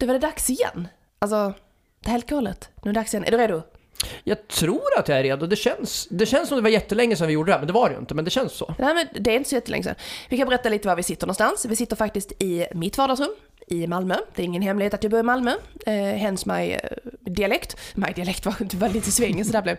det var det dags igen. Alltså, det är helt galet. Nu är det dags igen. Är du redo? Jag tror att jag är redo. Det känns, det känns som det var jättelänge sedan vi gjorde det här, men det var det ju inte. Men det känns så. Nej, men det är inte så jättelänge sedan. Vi kan berätta lite var vi sitter någonstans. Vi sitter faktiskt i mitt vardagsrum i Malmö. Det är ingen hemlighet att jag bor i Malmö. Eh, hence my eh, dialekt. My dialekt var, var lite svängig så där blev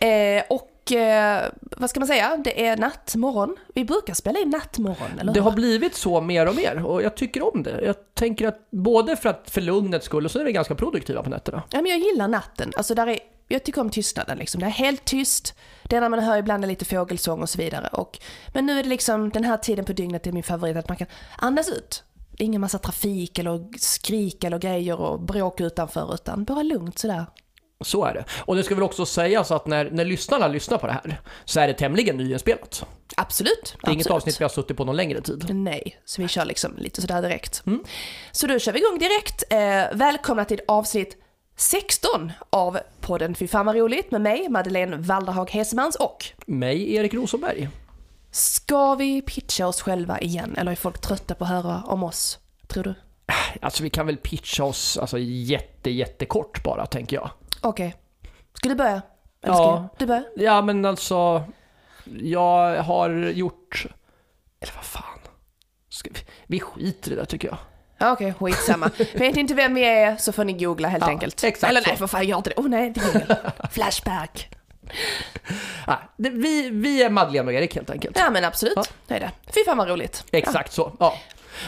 eh, Och eh, vad ska man säga? Det är natt, morgon. Vi brukar spela in natt, morgon, eller Det har blivit så mer och mer och jag tycker om det. Jag tänker att både för att för lugnets skull och så är vi ganska produktiva på nätterna. Ja, men jag gillar natten. Alltså där är, jag tycker om tystnaden liksom. Det är helt tyst. Det är när man hör ibland är lite fågelsång och så vidare. Och, men nu är det liksom den här tiden på dygnet är min favorit, att man kan andas ut. Det ingen massa trafik eller skrik eller grejer och bråk utanför, utan bara lugnt sådär. Så är det. Och det ska väl också sägas att när, när lyssnarna lyssnar på det här så är det tämligen nyinspelat. Absolut. Det är inget absolut. avsnitt vi har suttit på någon längre tid. Nej, så vi kör liksom lite sådär direkt. Så då kör vi igång direkt. Eh, välkomna till avsnitt 16 av podden Fy fan vad roligt med mig, Madeleine Walderhag Hesemans och Mig, Erik Rosenberg. Ska vi pitcha oss själva igen eller är folk trötta på att höra om oss? Tror du? Alltså vi kan väl pitcha oss alltså, jätte, jättekort bara, tänker jag. Okej. Ska du börja? Eller ska Ja. jag? Du börjar? Ja, men alltså... Jag har gjort... Eller vad fan. Ska vi, vi skiter i det tycker jag. Ja, Okej, skitsamma. Vet inte vem vi är så får ni googla helt Ja, enkelt. exakt Eller så. nej, för fan gör inte det. Oh nej, inte Google. Flashback. Ah, det, vi, vi är Madeleine och Erik helt enkelt. Ja men absolut, Ja. det är det. Fy fan vad roligt. Exakt så. Ja.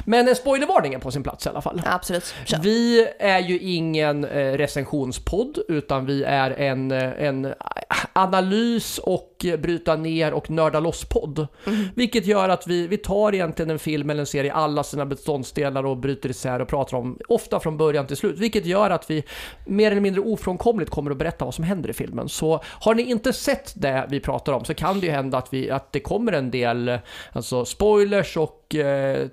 Men en spoilervarning är på sin plats i alla fall. Absolut, kör. Vi är ju ingen eh, recensionspodd, utan vi är en, eh, en analys och bryta ner och nörda loss-podd. Vilket gör att vi, vi tar egentligen en film eller en serie, alla sina beståndsdelar och bryter isär och pratar om, ofta från början till slut. Vilket gör att vi mer eller mindre ofrånkomligt kommer att berätta vad som händer i filmen. Så har ni inte sett det vi pratar om så kan det ju hända att, vi, att det kommer en del alltså spoilers och eh,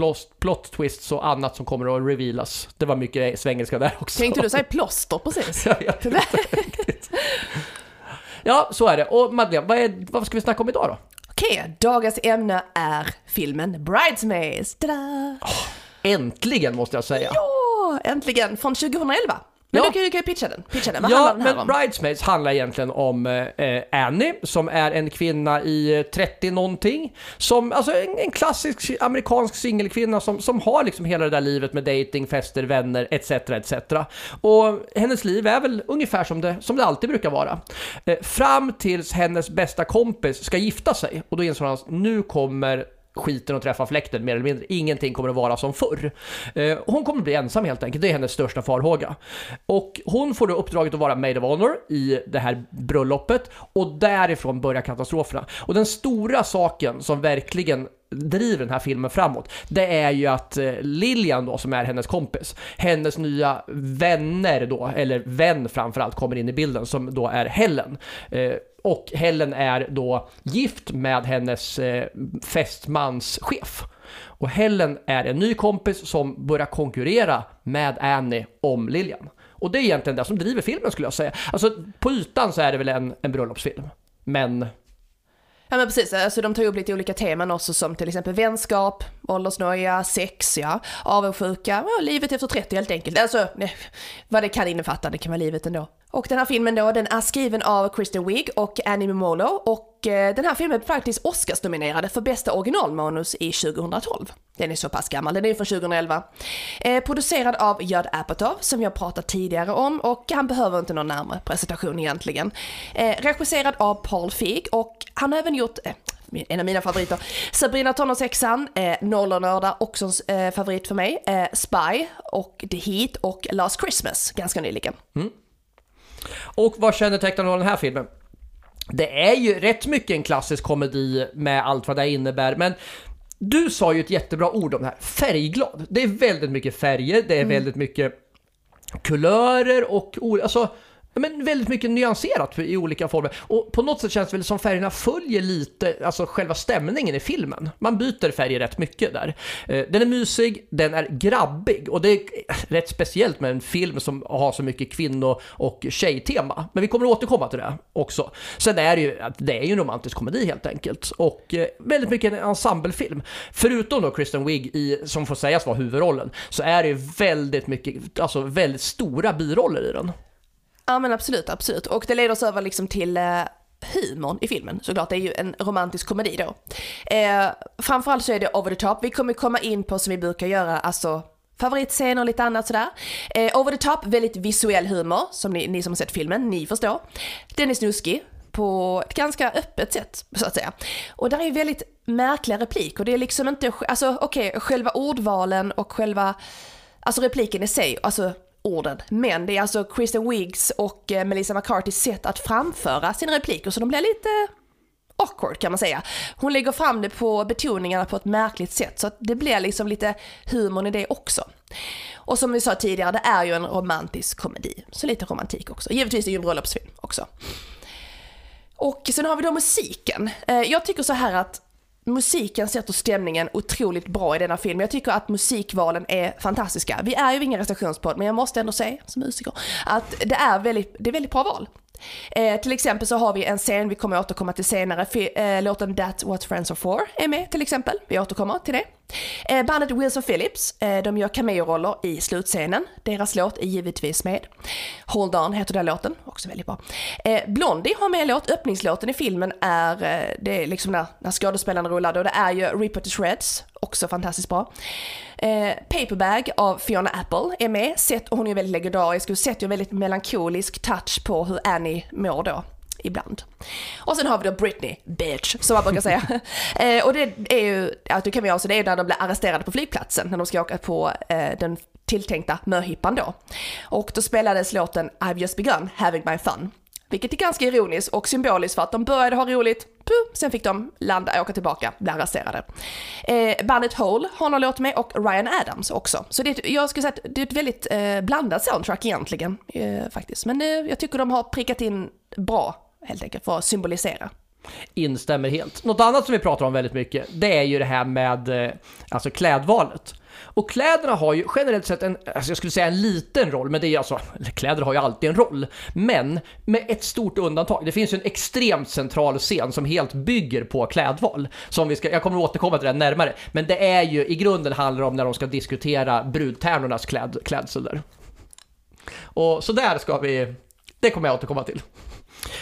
plot, plot twists och annat som kommer att revealas. Det var mycket svengelska där också. Tänkte du säga plåster precis? Jag vet inte riktigt. Ja, så är det. Och Madeleine, vad, är, vad ska vi snacka om idag då? Okej, dagens ämne är filmen Bridesmaids. Tada! Äntligen måste jag säga. Ja, äntligen! Från 2011. Men Ja. du kan ju kan pitcha den. Pitcha den. Vad Ja, handlar den här men om? Bridesmaids handlar egentligen om eh, Annie, som är en kvinna i eh, 30 någonting. Som, alltså en, en klassisk amerikansk singelkvinna som, som har liksom hela det där livet med dating, fester, vänner, etc. etc. Och hennes liv är väl ungefär som det, som det alltid brukar vara. Eh, fram tills hennes bästa kompis ska gifta sig. Och då inser hon att nu kommer skiten och träffa fläkten mer eller mindre. Ingenting kommer att vara som förr. Eh, hon kommer att bli ensam helt enkelt, det är hennes största farhåga. Och hon får då uppdraget att vara Maid of Honor i det här bröllopet och därifrån börjar katastroferna. Och den stora saken som verkligen driver den här filmen framåt, det är ju att eh, Lilian då, som är hennes kompis, hennes nya vänner då, eller vän framförallt, kommer in i bilden som då är Helen. Eh, och Helen är då gift med hennes eh, fästmans chef. Och Helen är en ny kompis som börjar konkurrera med Annie om Lilian. Och det är egentligen det som driver filmen skulle jag säga. Alltså på ytan så är det väl en, en bröllopsfilm. Men Ja men precis, alltså de tar upp lite olika teman också som till exempel vänskap, åldersnoja, sex, ja, avundsjuka, ja, livet efter 30 helt enkelt. Alltså nej, vad det kan innefatta, det kan vara livet ändå. Och den här filmen då, den är skriven av Kristen Wiig och Annie Momolo och Eh, den här filmen är faktiskt Oscarsnominerad för bästa originalmanus i 2012. Den är så pass gammal, den är från 2011. Eh, producerad av Judd Apatow, som jag pratat tidigare om och han behöver inte någon närmare presentation egentligen. Eh, regisserad av Paul Feig och han har även gjort eh, en av mina favoriter, Sabrina tonårshäxan, eh, Nollernördar, också en eh, favorit för mig, eh, Spy och The Heat och Last Christmas, ganska nyligen. Mm. Och vad kännetecknar då den här filmen? Det är ju rätt mycket en klassisk komedi med allt vad det innebär, men du sa ju ett jättebra ord om det här, färgglad. Det är väldigt mycket färger, det är väldigt mycket kulörer och alltså men väldigt mycket nyanserat i olika former. Och på något sätt känns det väl som färgerna följer lite, alltså själva stämningen i filmen. Man byter färger rätt mycket där. Eh, den är mysig, den är grabbig och det är rätt speciellt med en film som har så mycket kvinno och tjejtema. Men vi kommer att återkomma till det också. Sen är det ju, det är ju en romantisk komedi helt enkelt och eh, väldigt mycket en ensemblefilm. Förutom då Kristen Wiig i, som får sägas vara huvudrollen, så är det ju väldigt mycket, alltså väldigt stora biroller i den. Ja men absolut, absolut. Och det leder oss över liksom till eh, humorn i filmen såklart. Det är ju en romantisk komedi då. Eh, framförallt så är det over the top. Vi kommer komma in på som vi brukar göra, alltså favoritscener och lite annat sådär. Eh, over the top, väldigt visuell humor, som ni, ni som har sett filmen, ni förstår. Den är snuskig på ett ganska öppet sätt, så att säga. Och där är ju väldigt märkliga repliker. Det är liksom inte, alltså okej, okay, själva ordvalen och själva, alltså repliken i sig, alltså orden. Men det är alltså Kristen Wiggs och eh, Melissa McCartys sätt att framföra sina repliker så de blir lite awkward kan man säga. Hon lägger fram det på betoningarna på ett märkligt sätt så att det blir liksom lite humorn i det också. Och som vi sa tidigare, det är ju en romantisk komedi. Så lite romantik också. Givetvis är det ju en bröllopsfilm också. Och sen har vi då musiken. Eh, jag tycker så här att musiken sätter stämningen otroligt bra i denna film. Jag tycker att musikvalen är fantastiska. Vi är ju ingen recensionspodd, men jag måste ändå säga som musiker att det är väldigt, det är väldigt bra val. Eh, till exempel så har vi en scen vi kommer återkomma till senare. Eh, låten “That’s What Friends Are For är med till exempel. Vi återkommer till det. Eh, bandet Wilson Phillips, eh, de gör cameo-roller i slutscenen. Deras låt är givetvis med. Hold On heter den låten, också väldigt bra. Eh, Blondie har med en låt, öppningslåten i filmen är, eh, det är liksom när, när skådespelarna rullade och det är ju Reaper to Shreds, också fantastiskt bra. Eh, Paperbag av Fiona Apple är med, Sett, och hon är väldigt legendarisk och sätter ju väldigt melankolisk touch på hur Annie mår då ibland. Och sen har vi då Britney, bitch, som man brukar säga. eh, och det är ju, att du kan vi alltså, det är när de blir arresterade på flygplatsen, när de ska åka på eh, den tilltänkta möhippan då. Och då spelades låten I've just begun having my fun. Vilket är ganska ironiskt och symboliskt för att de började ha roligt, sen fick de landa, åka tillbaka, bli arresterade. Eh, bandet Hole har någon låt med och Ryan Adams också. Så det, jag skulle säga att det är ett väldigt eh, blandat soundtrack egentligen, eh, faktiskt. Men eh, jag tycker de har prickat in bra, helt enkelt, för att symbolisera. Instämmer helt. Något annat som vi pratar om väldigt mycket, det är ju det här med eh, alltså klädvalet. Och kläderna har ju generellt sett en, alltså jag skulle säga en liten roll, men det är alltså, kläder har ju alltid en roll. Men med ett stort undantag. Det finns ju en extremt central scen som helt bygger på klädval. Som vi ska, jag kommer att återkomma till det närmare. Men det är ju, i grunden handlar det om när de ska diskutera brudtärnornas kläd, klädsel där. Och så där ska vi, det kommer jag återkomma till.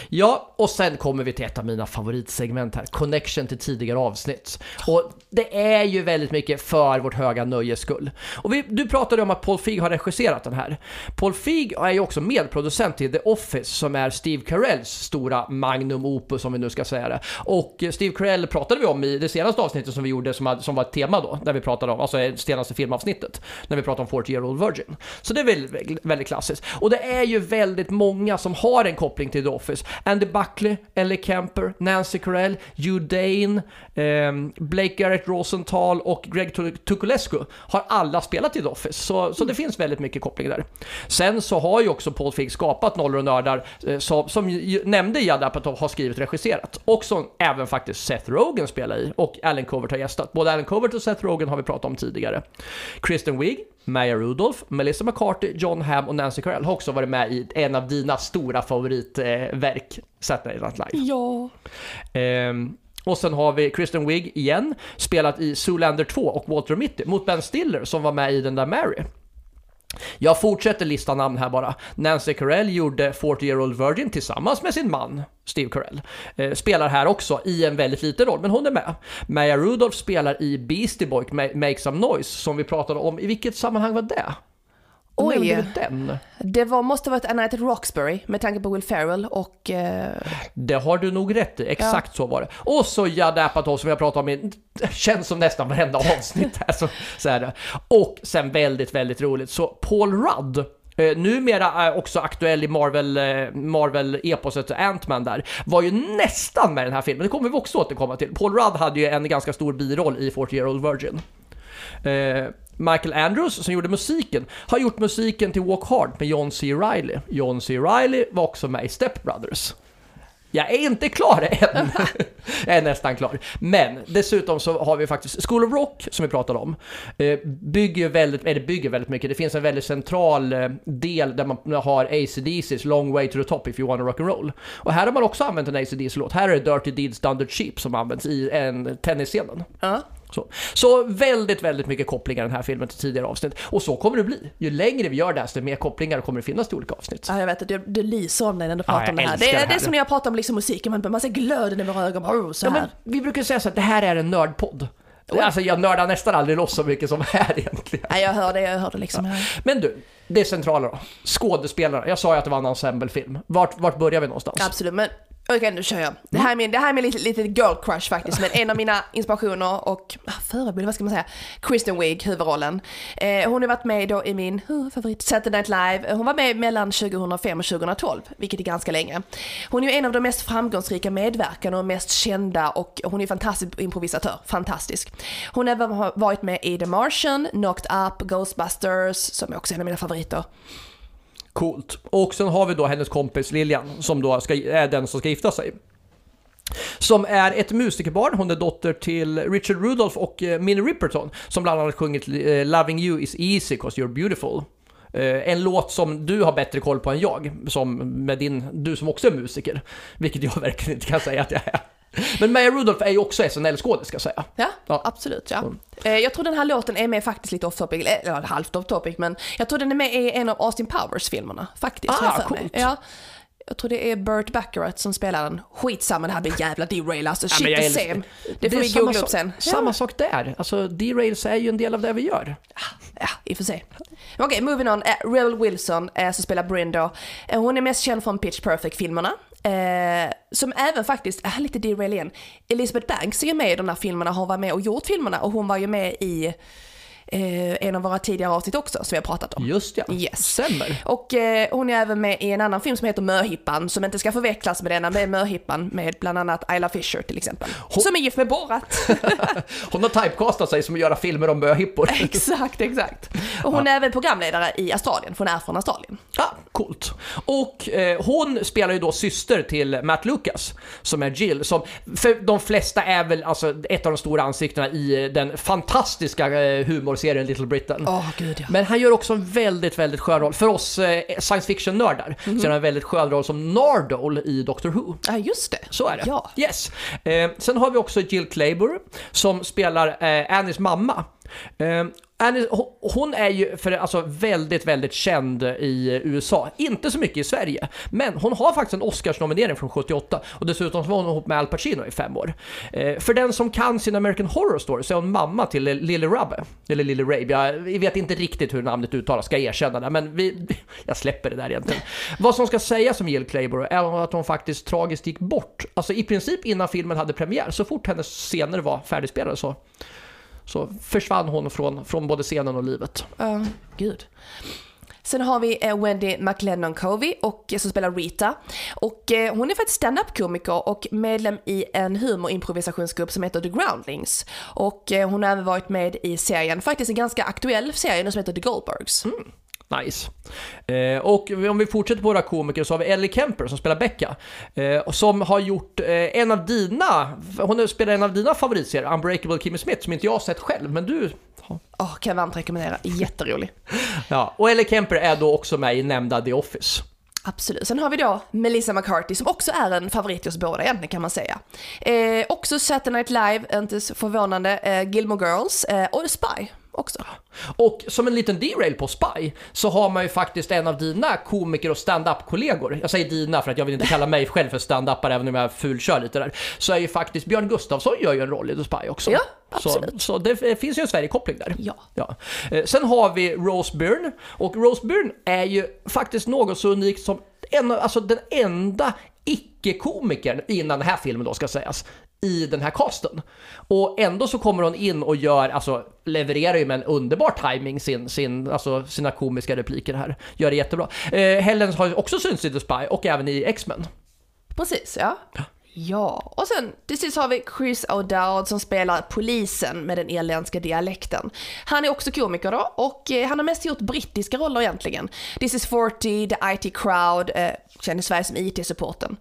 Ja, och sen kommer vi till ett av mina favoritsegment här, connection till tidigare avsnitt. Och det är ju väldigt mycket för vårt höga nöjes skull. Och vi, du pratade om att Paul Feig har regisserat den här. Paul Feig är ju också medproducent till The Office som är Steve Carells stora magnum opus om vi nu ska säga det. Och Steve Carell pratade vi om i det senaste avsnittet som vi gjorde som, som var ett tema då, där vi pratade om, alltså det senaste filmavsnittet, när vi pratade om 40 year old virgin. Så det är väldigt, väldigt klassiskt. Och det är ju väldigt många som har en koppling till The Office. Andy Buckley, Ellie Kemper, Nancy Carell, Hugh Dane, eh, Blake Garrett Rosenthal och Greg Tukulescu har alla spelat i The Office. Så, så det finns väldigt mycket koppling där. Sen så har ju också Paul Feig skapat Nollor och Nördar eh, som, som nämnde Judd Apatow har skrivit och regisserat. Och som även faktiskt Seth Rogen spelar i och Alan Covert har gästat. Både Alan Covert och Seth Rogen har vi pratat om tidigare. Kristen Wiig, Maya Rudolph, Melissa McCarthy, John Hamm och Nancy Carell har också varit med i en av dina stora favoritverk, Saturday Night Live. Ja. Um, och sen har vi Kristen Wiig igen, spelat i Zoolander 2 och Walter Mitty mot Ben Stiller som var med i den där Mary. Jag fortsätter lista namn här bara. Nancy Carell gjorde 40 year old virgin tillsammans med sin man Steve Carell. Eh, spelar här också i en väldigt liten roll, men hon är med. Maya Rudolph spelar i Beastie Boy, Make Some Noise, som vi pratade om. I vilket sammanhang var det? Oj, den? det var, måste varit A Night at Roxbury med tanke på Will Ferrell och... Eh... Det har du nog rätt i, exakt ja. så var det. Och så Judd Apatow som jag pratar om i, känns som nästan varenda avsnitt här. Så, så är det. Och sen väldigt, väldigt roligt, så Paul Rudd eh, numera också aktuell i Marvel, eh, Marvel-eposet Ant-Man där, var ju nästan med i den här filmen. Det kommer vi också återkomma till. Paul Rudd hade ju en ganska stor biroll i 40 year old virgin. Eh, Michael Andrews, som gjorde musiken, har gjort musiken till Walk Hard med John C. Reilly. John C. Reilly var också med i Step Brothers. Jag är inte klar än. jag är nästan klar. Men dessutom så har vi faktiskt School of Rock som vi pratade om. Eh, bygger väldigt, eller bygger väldigt mycket. Det finns en väldigt central eh, del där man har ACDC's Long Way to the Top if you wanna rock and roll. Och här har man också använt en ACDC-låt. Här är det Dirty Deeds Done Cheap som används i en tennisscenen. Ja. Så. så väldigt, väldigt mycket kopplingar i den här filmen till tidigare avsnitt. Och så kommer det bli. Ju längre vi gör det här, desto mer kopplingar kommer det finnas till olika avsnitt. Ja, jag vet att du, du lyser om dig när du pratar jag om det här. Det är, det det är här. som när jag pratar om liksom musiken, man, man ser glöden i våra ögon. Oh, så Ja, här. men vi brukar säga så att det här är en nördpodd. Alltså jag nördar nästan aldrig loss så mycket som här egentligen. Nej, jag hör det, jag hör det liksom. här. Men du, det centrala då. Skådespelarna. Jag sa ju att det var en ensemblefilm. Vart, vart börjar vi någonstans? Absolut, men okej nu kör jag. Det här är min, det här är min lite, lite girl crush faktiskt, men en av mina inspirationer och ah, förebild, vad ska man säga? Kristen Wiig, huvudrollen. Eh, hon har varit med då i min uh, favorit Saturday Night Live. Hon var med mellan 2005 och 2012, vilket är ganska länge. Hon är ju en av de mest framgångsrika medverkarna och mest kända och hon är fantastisk improvisatör, fantastisk. Hon har även varit med i The Martian, Knocked Up, Ghostbusters, som är också en av mina favoriter. Coolt. Och sen har vi då hennes kompis Lilian som då ska, är den som ska gifta sig. Som är ett musikerbarn, hon är dotter till Richard Rudolph och eh, Minnie Riperton som bland annat sjungit eh, Loving You is easy cause you're beautiful. Eh, en låt som du har bättre koll på än jag, som med din, du som också är musiker. Vilket jag verkligen inte kan säga att jag är. Men Maya Rudolph är ju också SNL-skådis ska jag säga. Ja, Ja. absolut. Ja. Eh, Jag tror den här låten är med faktiskt lite off topic, eller halvt off topic, men jag tror den är med i en av Austin Powers-filmerna faktiskt. Ah, coolt. Ja. Jag tror det är Burt Baccarat som spelar den. Skitsamma, det här blir jävla derail alltså. Ja, Shit jag the same. Det får är vi googla upp sen. Samma sak där. Alltså, derails är ju en del av det vi gör. Ja, i och för sig. Okej, moving on. Eh, Rebel Wilson eh, som spelar Brenda. Eh, hon är mest känd från Pitch Perfect-filmerna. Eh, som även faktiskt, äh, lite derail igen, Elizabeth Banks är ju med i de här filmerna, hon var med och gjort filmerna och hon var ju med i eh, en av våra tidigare avsnitt också som vi har pratat om. Just ja, Yes. stämmer. Och eh, hon är även med i en annan film som heter Möhippan, som inte ska förväxlas med denna, med Möhippan med bland annat Isla Fisher till exempel. Som är gift med Borat. Hon har typecastat sig som att göra filmer om möhippor. exakt, exakt. Och hon är även programledare i Australien, för hon är från Australien. Ja, coolt. Och eh, hon spelar ju då syster till Matt Lucas, som är Jill, som för de flesta är väl alltså ett av de stora ansiktena i den fantastiska eh, humorserien Little Britain. Åh gud ja. Men han gör också en väldigt, väldigt skön roll. För oss eh, science fiction-nördar så är han en väldigt skön roll som Nardole i Doctor Who. Ja, just det. Så är det. Ja. Yes. Eh, sen har vi också Jill Clayburgh som spelar eh, Annies mamma. Alice, hon- är ju för, alltså, väldigt, väldigt känd i USA. Inte så mycket i Sverige, men hon har faktiskt en Oscars-nominering från 78 och dessutom så var hon ihop med Al Pacino i fem år. Eh, för den som kan sin American Horror Story så är hon mamma till Lily Rubbe, eller Lily Rabe. Jag vet inte riktigt hur namnet uttalas, ska jag erkänna det, men vi, jag släpper det där egentligen. Vad som ska sägas om Jill Clayburgh är att hon faktiskt tragiskt gick bort, alltså i princip innan filmen hade premiär, så fort hennes scener var färdigspelade så så försvann hon från, från både scenen och livet. Ja, gud. Sen har vi eh, Wendy McLennan Covey och, eh, som spelar Rita. Och eh, hon är faktiskt stand-up-komiker och medlem i en humorimprovisationsgrupp som heter The Groundlings. Och hon har även varit med i serien, faktiskt en ganska aktuell serie nu som heter The Goldbergs. Nice. Eh, och om vi fortsätter på våra komiker så har vi Ellie Kemper som spelar Becca. Eh, som har gjort eh, en av dina, hon spelar en av dina favoritserier, Unbreakable Kimmy Smith, som inte jag har sett själv, men du Åh, kan jag varmt rekommendera. Jätterolig. Ja, och Ellie Kemper är då också med i nämnda The Office. Absolut. Sen har vi då Melissa McCarthy som också är en favorit hos båda egentligen kan man säga. Eh, också Saturday Night Live, inte så förvånande, eh, Gilmore Girls eh, och The Spy också. Och som en liten derail på Spy så har man ju faktiskt en av dina komiker och stand-up-kollegor, jag säger dina för att jag vill inte kalla mig själv för stand-upare även om jag fulkör lite där, så är ju faktiskt Björn Gustafsson gör ju en roll i The Spy också. Ja, så, absolut. så det eh, finns ju en Sverige-koppling där. Ja. Ja. Eh, Sen har vi Rose Byrne och Rose Byrne är ju faktiskt något så unikt som en, alltså den enda icke-komikern innan den här filmen då ska sägas i den här casten. Och ändå så kommer hon in och gör, alltså levererar ju med en underbar timing sin, sin, alltså sina komiska repliker här. Gör det jättebra. Eh, Helen har ju också synts i The Spy och även i X-Men. Precis, ja. Ja, och sen till sist har vi Chris O'Dowd som spelar polisen med den irländska dialekten. Han är också komiker då och eh, han har mest gjort brittiska roller egentligen. This is 40, The IT Crowd, eh, känd i Sverige som IT-supporten.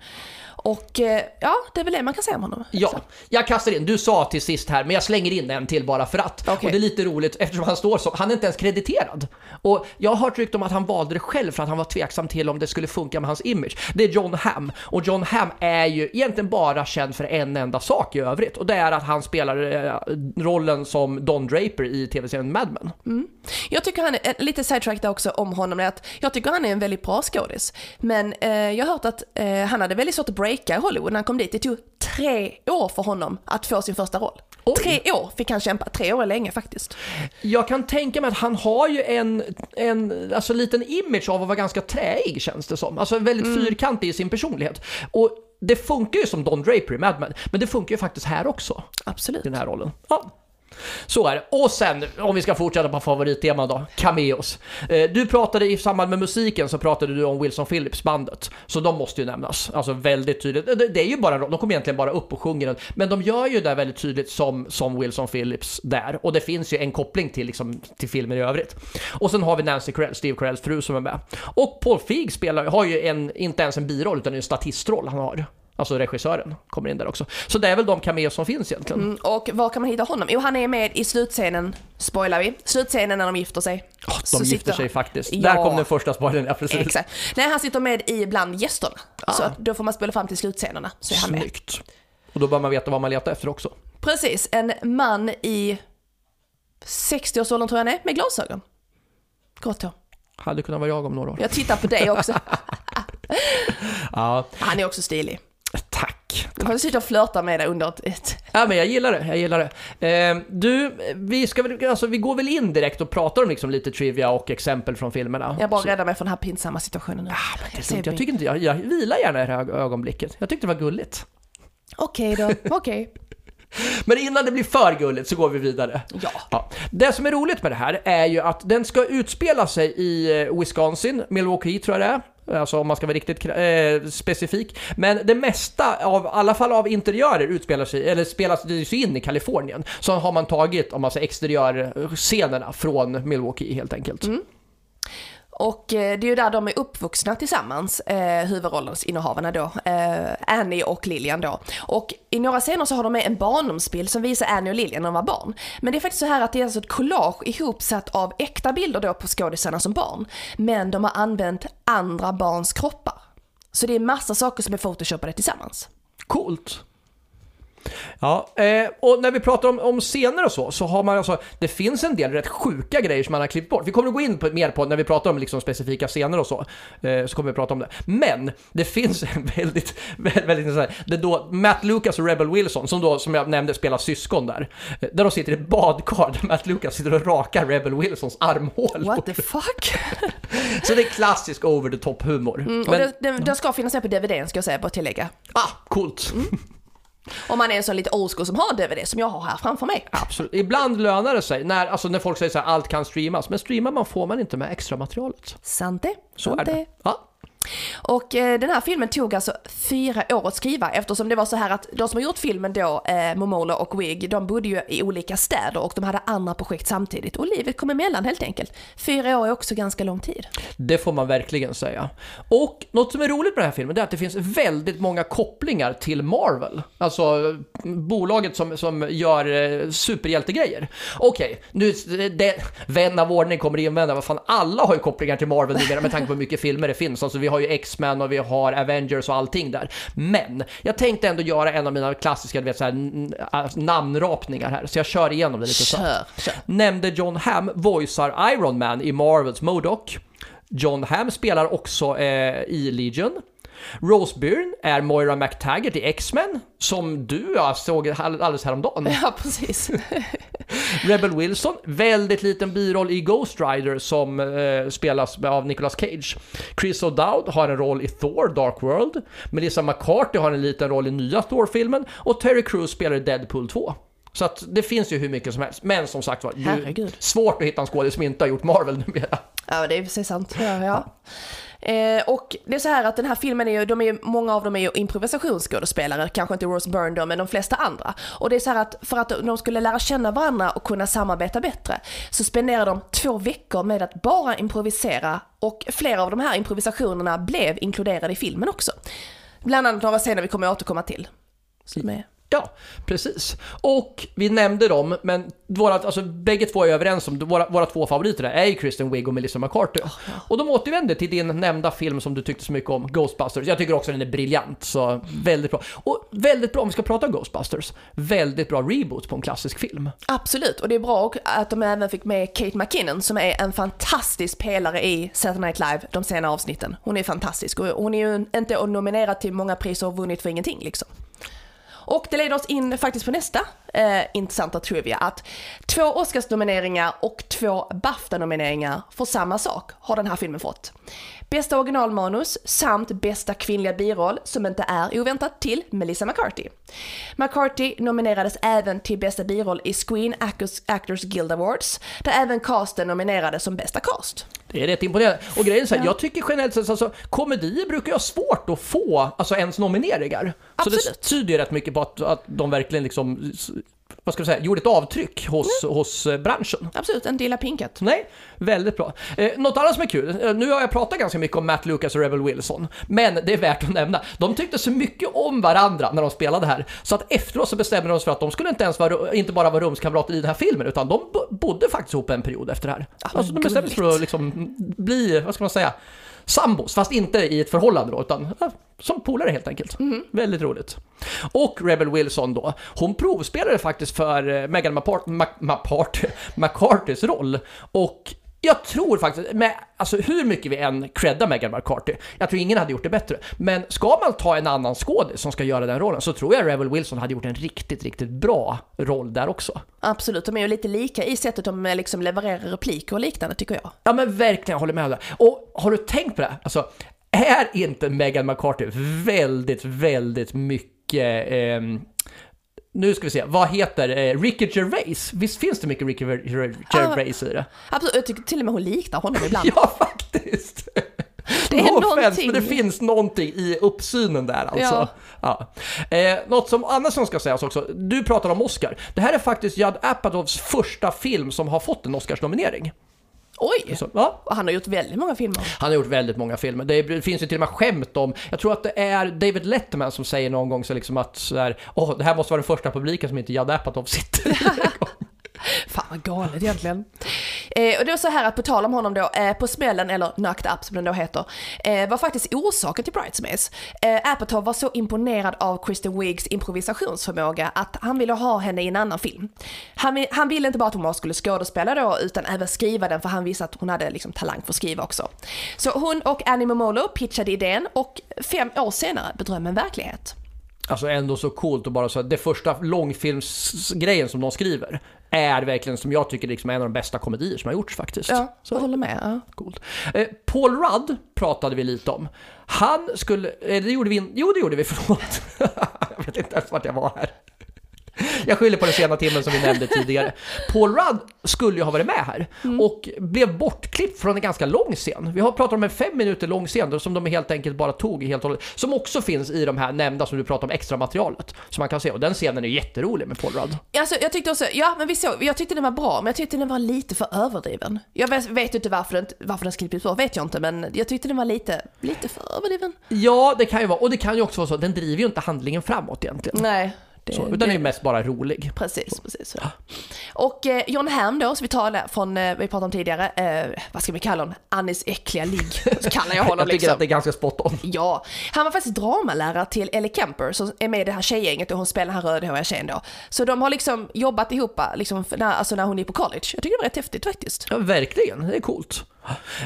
Och eh, ja, det är väl det man kan säga om honom. Ja, jag kastar in. Du sa till sist här, men jag slänger in en till bara för att. Okej. Och det är lite roligt eftersom han står så. Han är inte ens krediterad. Och jag har hört rykte om att han valde det själv för att han var tveksam till om det skulle funka med hans image. Det är John Hamm. Och John Hamm är ju egentligen bara känd för en enda sak i övrigt. Och det är att han spelar eh, rollen som Don Draper i tv-serien Mad Men. Jag tycker han är, eh, lite sidetrack där också om honom, är att jag tycker han är en väldigt bra skådis. Men eh, jag har hört att eh, han hade väldigt svårt att breaka i Hollywood när han kom dit. Det tog tre år för honom att få sin första roll. Oj. Tre år fick han kämpa, tre år är länge faktiskt. Jag kan tänka mig att han har ju en, en alltså, liten image av att vara ganska träig känns det som. Alltså väldigt fyrkantig i sin personlighet. Och det funkar ju som Don Draper i Mad Men, men det funkar ju faktiskt här också, Absolut. i den här rollen. Ja. Så är det. Och sen, om vi ska fortsätta på favoritteman då, cameos. Eh, du pratade i samband med musiken så pratade du om Wilson Phillips bandet. Så de måste ju nämnas. Alltså väldigt tydligt. Det, det är ju bara, de kommer egentligen bara upp och sjunger den. Men de gör ju det väldigt tydligt som, som Wilson Phillips där. Och det finns ju en koppling till, liksom, till filmen i övrigt. Och sen har vi Nancy Carell, Steve Carells fru som är med. Och Paul Feig spelar, har ju en, inte ens en biroll utan en statistroll han har. Alltså regissören kommer in där också. Så det är väl de cameos som finns egentligen. Mm, och var kan man hitta honom? Jo, han är med i slutscenen, spoilar vi, slutscenen när de gifter sig. Oh, Så de gifter sitter sig faktiskt. Ja. Där kom den första spoilern, ja precis. Exakt. Nej, han sitter med i bland gästerna. Så att då får man spola fram till slutscenerna, så är han med. Snyggt. Och då bör man veta vad man letar efter också. Precis, en man i 60-årsåldern tror jag han är, med glasögon. Grått hår. Hade kunnat vara jag om några år. Jag tittar på dig också. Ja, Han är också stilig. Tack. Du får sitta och flörta med det under ett... Ja, men jag gillar det, jag gillar det. Eh, du, vi, ska väl, alltså, vi går väl in direkt och pratar om liksom lite trivia och exempel från filmerna. jag bara räddar mig från den här pinsamma situationen nu. Ah, men det är jag vi. tycker inte, jag, jag vilar gärna i det här ögonblicket. Jag tyckte det var gulligt. Okej då, okej. Men innan det blir för gulligt så går vi vidare. Ja. Ja. Det som är roligt med det här är ju att den ska utspela sig i eh, Wisconsin, Milwaukee tror jag det är. Alltså om man ska vara riktigt eh, specifik. Men det mesta av, i alla fall av interiörer utspelar sig, eller spelas sig in i Kalifornien. Så har man tagit, om man säger exteriörscenerna från Milwaukee helt enkelt. Mm. Och eh, det är ju där de är uppvuxna tillsammans, eh, huvudrollens innehavarna då, eh, Annie och Lilian då. Och i några scener så har de med en barndomsbild som visar Annie och Lilian när de var barn. Men det är faktiskt så här att det är alltså ett collage ihopsatt av äkta bilder då på skådisarna som barn. Men de har använt andra barns kroppar. Så det är massa saker som är photoshopade tillsammans. Coolt. Ja, eh, och när vi pratar om, om scener och så, så har man alltså, det finns en del rätt sjuka grejer som man har klippt bort. Vi kommer att gå in på, mer på när vi pratar om liksom specifika scener och så, eh, så kommer vi prata om det. Men det finns en väldigt, väldigt, väldigt det är då Matt Lucas och Rebel Wilson, som då, som jag nämnde, spelar syskon där, eh, där de sitter i ett badkar där Matt Lucas sitter och rakar Rebel Wilsons armhål. What the fuck? Så det är klassisk over the top humor. Mm, och Men, det, det, det ska finnas med på DVD ska jag säga, bara tillägga. ah, coolt. Om man är en sån lite old school som har DVD, som jag har här framför mig. Absolut. Ibland lönar det sig när, alltså när folk säger så här, allt kan streamas. Men streamar man får man inte med extra materialet. Sant det. Så sant är det. Ja. Och eh, den här filmen tog alltså fyra år att skriva eftersom det var så här att de som har gjort filmen då, eh, Momola och Wig, de bodde ju i olika städer och de hade andra projekt samtidigt och livet kom emellan helt enkelt. Fyra år är också ganska lång tid. Det får man verkligen säga. Och något som är roligt med den här filmen det är att det finns väldigt många kopplingar till Marvel. Alltså mm, bolaget som, som gör eh, superhjältegrejer. Okej, nu, eh, det, vän av ordning kommer invända, vad fan alla har ju kopplingar till Marvel numera med tanke på hur mycket filmer det finns. Alltså vi har ju X-Men och vi har Avengers och allting där. Men jag tänkte ändå göra en av mina klassiska du vet, så här, alltså, namnrapningar här, så jag kör igenom det lite snabbt. Kör. Nämnde John Hamm voicear Iron Man i Marvels MODOK. John Hamm spelar också eh, i Legion. Rose Byrne är Moira McTaggart i X-Men, som du jag såg all- alldeles häromdagen. Ja, precis. Rebel Wilson, väldigt liten biroll i Ghost Rider som eh, spelas av Nicolas Cage. Chris O'Dowd har en roll i Thor, Dark World. Melissa McCarthy har en liten roll i nya Thor-filmen. Och Terry Crews spelar i Deadpool 2. Så att det finns ju hur mycket som helst. Men som sagt var, svårt att hitta en skådis som inte har gjort Marvel numera. Ja, det är precis sant. Ja, ja. Eh, och det är så här att den här filmen är ju, de är ju, många av dem är ju improvisationsskådespelare, kanske inte Rose Byrne då, men de flesta andra. Och det är så här att för att de skulle lära känna varandra och kunna samarbeta bättre så spenderar de två veckor med att bara improvisera och flera av de här improvisationerna blev inkluderade i filmen också. Bland annat några scener vi kommer att återkomma till. Som är Ja, precis. Och vi nämnde dem, men våra, alltså, bägge två är överens om våra, våra två favoriter är ju Kristen Wiig och Melissa McCarthy. Oh, ja. Och de återvänder till din nämnda film som du tyckte så mycket om, Ghostbusters. Jag tycker också den är briljant, så väldigt bra. Och väldigt bra, om vi ska prata om Ghostbusters, väldigt bra reboot på en klassisk film. Absolut, och det är bra att de även fick med Kate McKinnon som är en fantastisk pelare i Saturday Night Live, de sena avsnitten. Hon är fantastisk och hon är ju inte nominerad till många priser och vunnit för ingenting liksom. Och det leder oss in faktiskt på nästa eh, intressanta trivia att två Oscarsnomineringar och två Bafta-nomineringar för samma sak har den här filmen fått. Bästa originalmanus samt bästa kvinnliga biroll, som inte är oväntat, till Melissa McCarthy. McCarthy nominerades även till bästa biroll i Screen Actors, Actors Guild Awards, där även casten nominerades som bästa cast. Det är rätt imponerande. Och grejen är så här, ja. jag tycker generellt sett, alltså, komedier brukar ju ha svårt att få, alltså ens nomineringar. Absolut. Så det tyder ju rätt mycket på att, att de verkligen liksom vad ska vi säga, gjorde ett avtryck hos, mm. hos eh, branschen. Absolut, inte illa pinkat. Nej, väldigt bra. Eh, något annat som är kul, eh, nu har jag pratat ganska mycket om Matt Lucas och Rebel Wilson, men det är värt att nämna, de tyckte så mycket om varandra när de spelade här, så att efteråt så bestämde de sig för att de skulle inte ens vara, inte bara vara rumskamrater i den här filmen, utan de bodde faktiskt ihop en period efter det här. Ah, alltså de bestämde sig för att liksom bli, vad ska man säga, sambos, fast inte i ett förhållande då, utan ja, som polare helt enkelt. Mm. Väldigt roligt. Och Rebel Wilson då, hon provspelade faktiskt för eh, Megan McCartys roll och jag tror faktiskt, med, alltså hur mycket vi än creddar Megan McCarthy, jag tror ingen hade gjort det bättre. Men ska man ta en annan skådis som ska göra den rollen så tror jag Rebel Wilson hade gjort en riktigt, riktigt bra roll där också. Absolut, de är ju lite lika i sättet de eh, liksom levererar repliker och liknande tycker jag. Ja men verkligen, jag håller med dig. Och har du tänkt på det? Alltså, är inte Megan McCarthy väldigt, väldigt mycket eh, nu ska vi se, vad heter eh, Ricky Gervais? Visst finns det mycket Ricky Gervais i det? Absolut, jag tycker till och med hon liknar honom ibland. ja, faktiskt! Det är no någonting. Offense, men det finns någonting i uppsynen där alltså. Ja. ja. Eh, något som annars som ska sägas också, du pratar om Oscar. Det här är faktiskt Judd Apatows första film som har fått en Oscarsnominering. Oj! Så, ja. Han har gjort väldigt många filmer. Han har gjort väldigt många filmer. Det finns ju till och med skämt om, jag tror att det är David Letterman som säger någon gång så liksom att så här, åh, det här måste vara den första publiken som inte Judd Apatow sitter Fan vad galet egentligen. Eh, och det var så här att på tal om honom då, eh, På smällen, eller Knocked Up som den då heter, eh, var faktiskt orsaken till Bridesmaids. Eh, Apatow var så imponerad av Kristen Wiggs improvisationsförmåga att han ville ha henne i en annan film. Han, han ville inte bara att hon skulle skådespela då, utan även skriva den för han visste att hon hade liksom talang för att skriva också. Så hon och Annie Momolo pitchade idén och fem år senare blev drömmen verklighet. Alltså ändå så coolt och bara så det första långfilmsgrejen som de skriver är verkligen som jag tycker liksom en av de bästa komedier som har gjorts faktiskt. Ja, jag håller med. Ja. Coolt. Eh, Paul Rudd pratade vi lite om. Han skulle, eh, det gjorde vi, jo det gjorde vi, förlåt. jag vet inte ens vart jag var här. Jag skyller på den sena timmen som vi nämnde tidigare. Paul Rudd skulle ju ha varit med här mm. och blev bortklippt från en ganska lång scen. Vi har pratat om en fem minuter lång scen som de helt enkelt bara tog helt och hållet. Som också finns i de här nämnda som du pratar om, extra materialet som man kan se. Och den scenen är jätterolig med Paul Rudd. Alltså, jag tyckte också, ja men vi såg, jag tyckte den var bra, men jag tyckte den var lite för överdriven. Jag vet, vet inte varför den, varför den klipptes bort, vet jag inte, men jag tyckte den var lite, lite för överdriven. Ja, det kan ju vara, och det kan ju också vara så, den driver ju inte handlingen framåt egentligen. Nej. Det, så, utan det, är mest bara rolig. Precis, precis. Ja. Och eh, John Hamm då, som vi talade från, eh, vi pratade om tidigare, eh, vad ska vi kalla honom? Annis äckliga ligg, så kallar jag honom Jag tycker liksom. att det är ganska spot on. Ja, han var faktiskt dramalärare till Ellie Kemper som är med i det här tjejgänget och hon spelar den här rödhåriga tjejen då. Så de har liksom jobbat ihop, liksom, när, alltså när hon är på college. Jag tycker det var rätt häftigt faktiskt. Ja, verkligen. Det är coolt.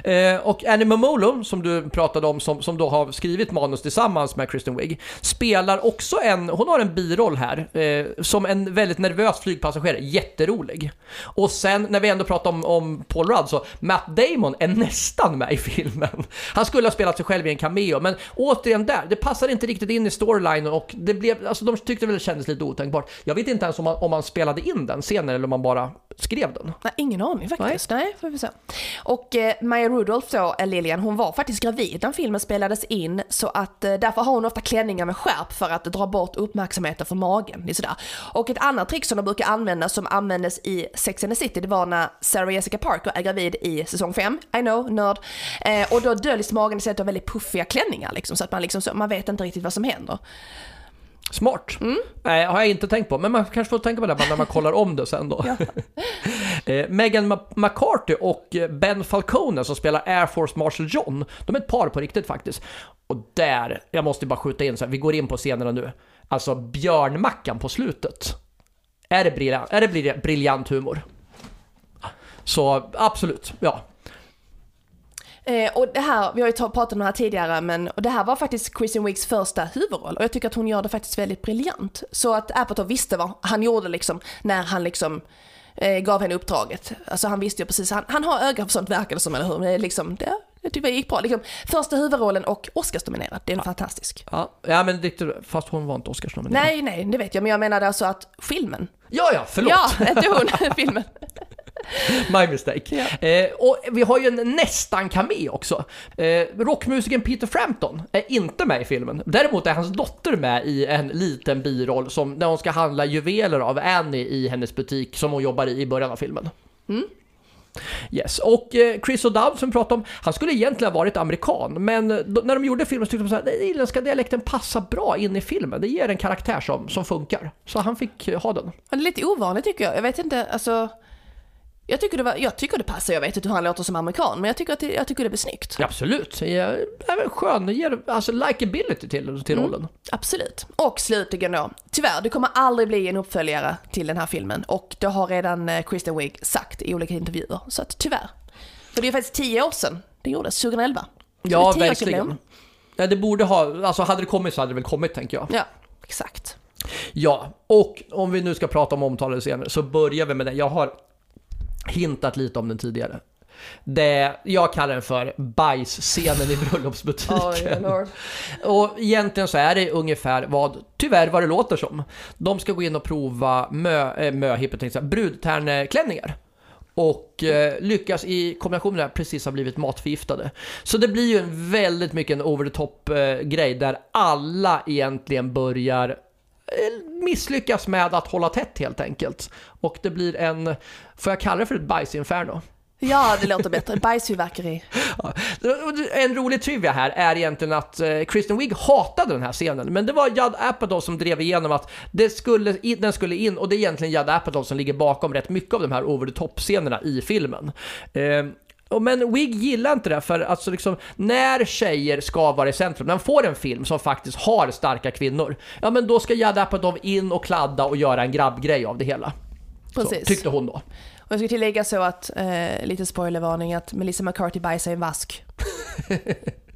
Eh, och Annie Momolo, som du pratade om, som, som då har skrivit manus tillsammans med Kristen Wiig, spelar också en, hon har en biroll här, eh, som en väldigt nervös flygpassagerare, jätterolig. Och sen, när vi ändå pratar om, om Paul Rudd, så Matt Damon är nästan med i filmen. Han skulle ha spelat sig själv i en cameo, men återigen där, det passar inte riktigt in i storylinen och det blev, alltså de tyckte väl det kändes lite otänkbart. Jag vet inte ens om man, om man spelade in den scenen eller om man bara skrev den. Nej, ingen aning faktiskt. Nej, får vi se. Och eh, Maya Rudolph då, eh, Lilian, hon var faktiskt gravid när filmen spelades in så att eh, därför har hon ofta klänningar med skärp för att dra bort uppmärksamheten från magen. Det sådär. Och ett annat trick som de brukar använda som användes i Sex and the City det var när Sarah Jessica Parker är gravid i säsong 5, I know, nörd. Eh, och då döljs magen istället av väldigt puffiga klänningar liksom så att man liksom så, man vet inte riktigt vad som händer. Smart. Nej, har jag inte tänkt på. Men man kanske får tänka på det när man kollar om det sen då. eh, Megan Ma- McCarthy och Ben Falcone som spelar Air Force Marshal John, de är ett par på riktigt faktiskt. Och där, jag måste bara skjuta in så här, vi går in på scenerna nu. Alltså björnmackan på slutet. Är det briljant, är det bril- briljant humor? Så absolut, ja. Eh, och det här, vi har ju ta- pratat om det här tidigare, men och det här var faktiskt Kristen Wiggs första huvudroll och jag tycker att hon gör det faktiskt väldigt briljant. Så att Apatow visste vad han gjorde liksom när han liksom eh, gav henne uppdraget. Alltså han visste ju precis, han, han har öga för sånt verkar det som, eller hur? Det är liksom, det, jag tycker det gick bra. Liksom, första huvudrollen och Oscarsnominerad, det är fantastisk. Ja, ja men fast hon var inte Oscarsnominerad. Nej, nej, det vet jag, men jag menade alltså att filmen. Ja, ja, förlåt. Ja, inte hon, filmen. My mistake. Ja. Eh, och vi har ju en nästan cameo också. Eh, rockmusikern Peter Frampton är inte med i filmen. Däremot är hans dotter med i en liten biroll som när hon ska handla juveler av Annie i hennes butik som hon jobbar i i början av filmen. Yes, och eh, Chris O'Dowd som vi pratade om, han skulle egentligen ha varit amerikan, men då, när de gjorde filmen så tyckte de att den irländska dialekten passar bra in i filmen. Det ger en karaktär som, som funkar. Så han fick eh, ha den. Ja, Det är lite ovanligt tycker jag. Jag vet inte, alltså. Jag tycker det, var, jag tycker det passar, jag vet inte hur han låter som amerikan, men jag tycker, att det, jag tycker det blir snyggt. Absolut, det är, är väl skön, det ger alltså likability till, till rollen. Absolut. Och slutligen då, tyvärr, det kommer aldrig bli en uppföljare till den här filmen och det har redan eh, Kristen Wiig sagt i olika intervjuer. Så att tyvärr. För det är faktiskt tio år sedan det gjordes, 2011. Så det Ja, verkligen. Ja, det borde ha, alltså hade det kommit så hade det väl kommit tänker jag. Ja, exakt. Ja, och om vi nu ska prata om omtalade scener så börjar vi med den. Jag har hintat lite om den tidigare. Det, jag kallar den för bajsscenen i bröllopsbutiken. Och egentligen så är det ungefär vad, tyvärr vad det låter som. De ska gå in och prova mö, äh, möhippor, tänkte jag säga, brudtärnklänningar. Och eh, lyckas i kombination med det här precis ha blivit matförgiftade. Så det blir ju en väldigt mycket en over the top eh, grej där alla egentligen börjar eh, misslyckas med att hålla tätt helt enkelt. Och det blir en, får jag kalla det för ett bajsinferno? Ja, det låter bättre. Bajsfyrverkeri. Ja. En rolig trivia här är egentligen att eh, Kristen Wiig hatade den här scenen, men det var Judd Apatow som drev igenom att det skulle in, den skulle in och det är egentligen Judd Apatow som ligger bakom rätt mycket av de här over the top-scenerna i filmen. Men Wig gillar inte det för alltså liksom, när tjejer ska vara i centrum, när man får en film som faktiskt har starka kvinnor, ja men då ska Judd Apatow in och kladda och göra en grabbgrej av det hela. Så, Precis. tyckte hon då. Och jag ska tillägga så att, eh, lite spoilervarning, att Melissa McCarthy bajsar i en vask.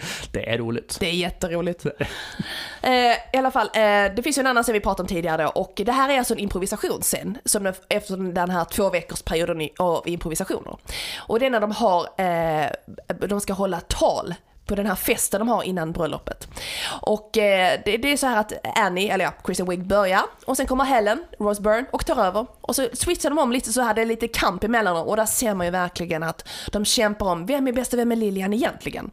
Det är roligt. Det är jätteroligt. eh, I alla fall, eh, det finns ju en annan scen vi pratade om tidigare och det här är alltså en improvisationsscen som det, efter den här två veckors perioden av improvisationer. Och det är när de har, eh, de ska hålla tal på den här festen de har innan bröllopet. Och eh, det, det är så här att Annie, eller ja, Kristen Wiig börjar och sen kommer Helen, Rose Byrne och tar över. Och så switchar de om lite så här, det är lite kamp emellan dem och där ser man ju verkligen att de kämpar om vem är bäst och vem är Lilian egentligen.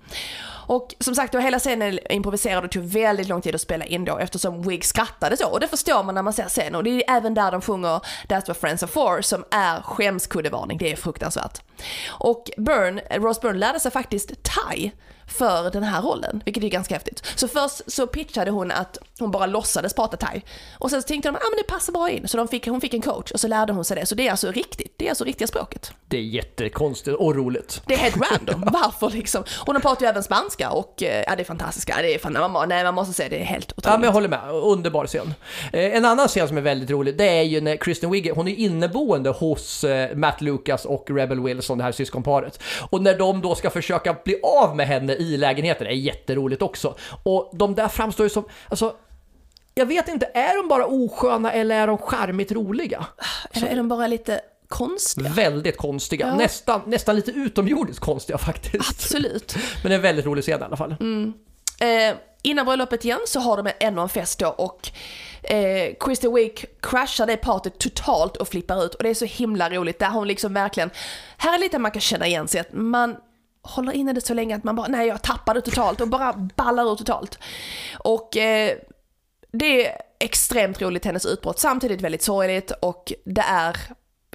Och som sagt, då hela scenen är improviserad och tog väldigt lång tid att spela in då eftersom Wig skrattade så. Och det förstår man när man ser scenen. Och det är även där de sjunger That's what friends are for som är skämskuddevarning. Det är fruktansvärt. Och Byrne, Rose Byrne lärde sig faktiskt thai för den här rollen, vilket är ganska häftigt. Så först så pitchade hon att hon bara låtsades prata thai. Och sen så tänkte de att ah, men det passar bra in. Så de fick, hon fick en coach och så lärde hon sig det. Så det är alltså riktigt, det är alltså riktiga språket. Det är jättekonstigt och roligt. Det är helt random, varför liksom? Och de pratar ju även spanska och eh, ja, det är fantastiska. Det är fan, man, nej, man måste säga det är helt otroligt. Ja, men jag håller med. Underbar scen. Eh, en annan scen som är väldigt rolig, det är ju när Kristen Wiig, hon är inneboende hos eh, Matt Lucas och Rebel Wilson, det här syskonparet. Och när de då ska försöka bli av med henne i lägenheten, det är jätteroligt också. Och de där framstår ju som, alltså, jag vet inte, är de bara osköna eller är de charmigt roliga? Eller är de bara lite konstiga? Väldigt konstiga, Ja. nästan, nästan lite utomjordiskt konstiga faktiskt. Absolut. Men det är en väldigt rolig scen i alla fall. Eh, innan bröllopet igen så har de ännu en fest då och eh, Kristen Wiig crashar det partyt totalt och flippar ut och det är så himla roligt där hon liksom verkligen, här är lite man kan känna igen sig att man håller inne det så länge att man bara, nej jag tappar det totalt och bara ballar ut totalt. Och eh, det är extremt roligt hennes utbrott, samtidigt väldigt sorgligt och det är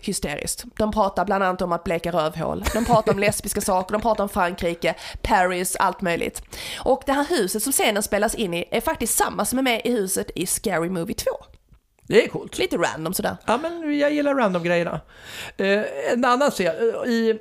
hysteriskt. De pratar bland annat om att bleka rövhål, de pratar om lesbiska saker, de pratar om Frankrike, Paris, allt möjligt. Och det här huset som scenen spelas in i är faktiskt samma som är med i huset i Scary Movie 2. Det är coolt. Lite random sådär. Ja, men jag gillar random-grejerna. Eh, en annan scen, eh, i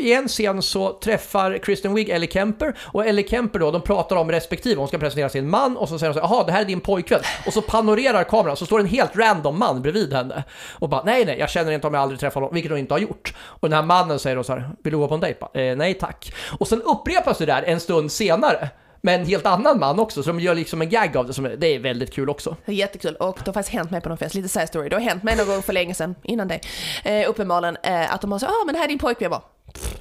i en scen så träffar Kristen Wiig Ellie Kemper och Ellie Kemper då, de pratar om respektive. Hon ska presentera sin man och så säger de så jaha det här är din pojkvän. Och så panorerar kameran så står en helt random man bredvid henne. Och bara, nej nej, jag känner inte om jag aldrig träffat honom, vilket hon inte har gjort. Och den här mannen säger då så här, vill du gå på en dejt? Eh, nej tack. Och sen upprepas det där en stund senare med en helt annan man också, så de gör liksom en gag av det. Som, det är väldigt kul också. Jättekul och det har faktiskt hänt mig på någon fest, lite side story. Det har hänt mig någon gång för länge sedan, innan det. Eh, uppenbarligen eh, att de har sagt ah, men det här är din pojkvän. Jag bara,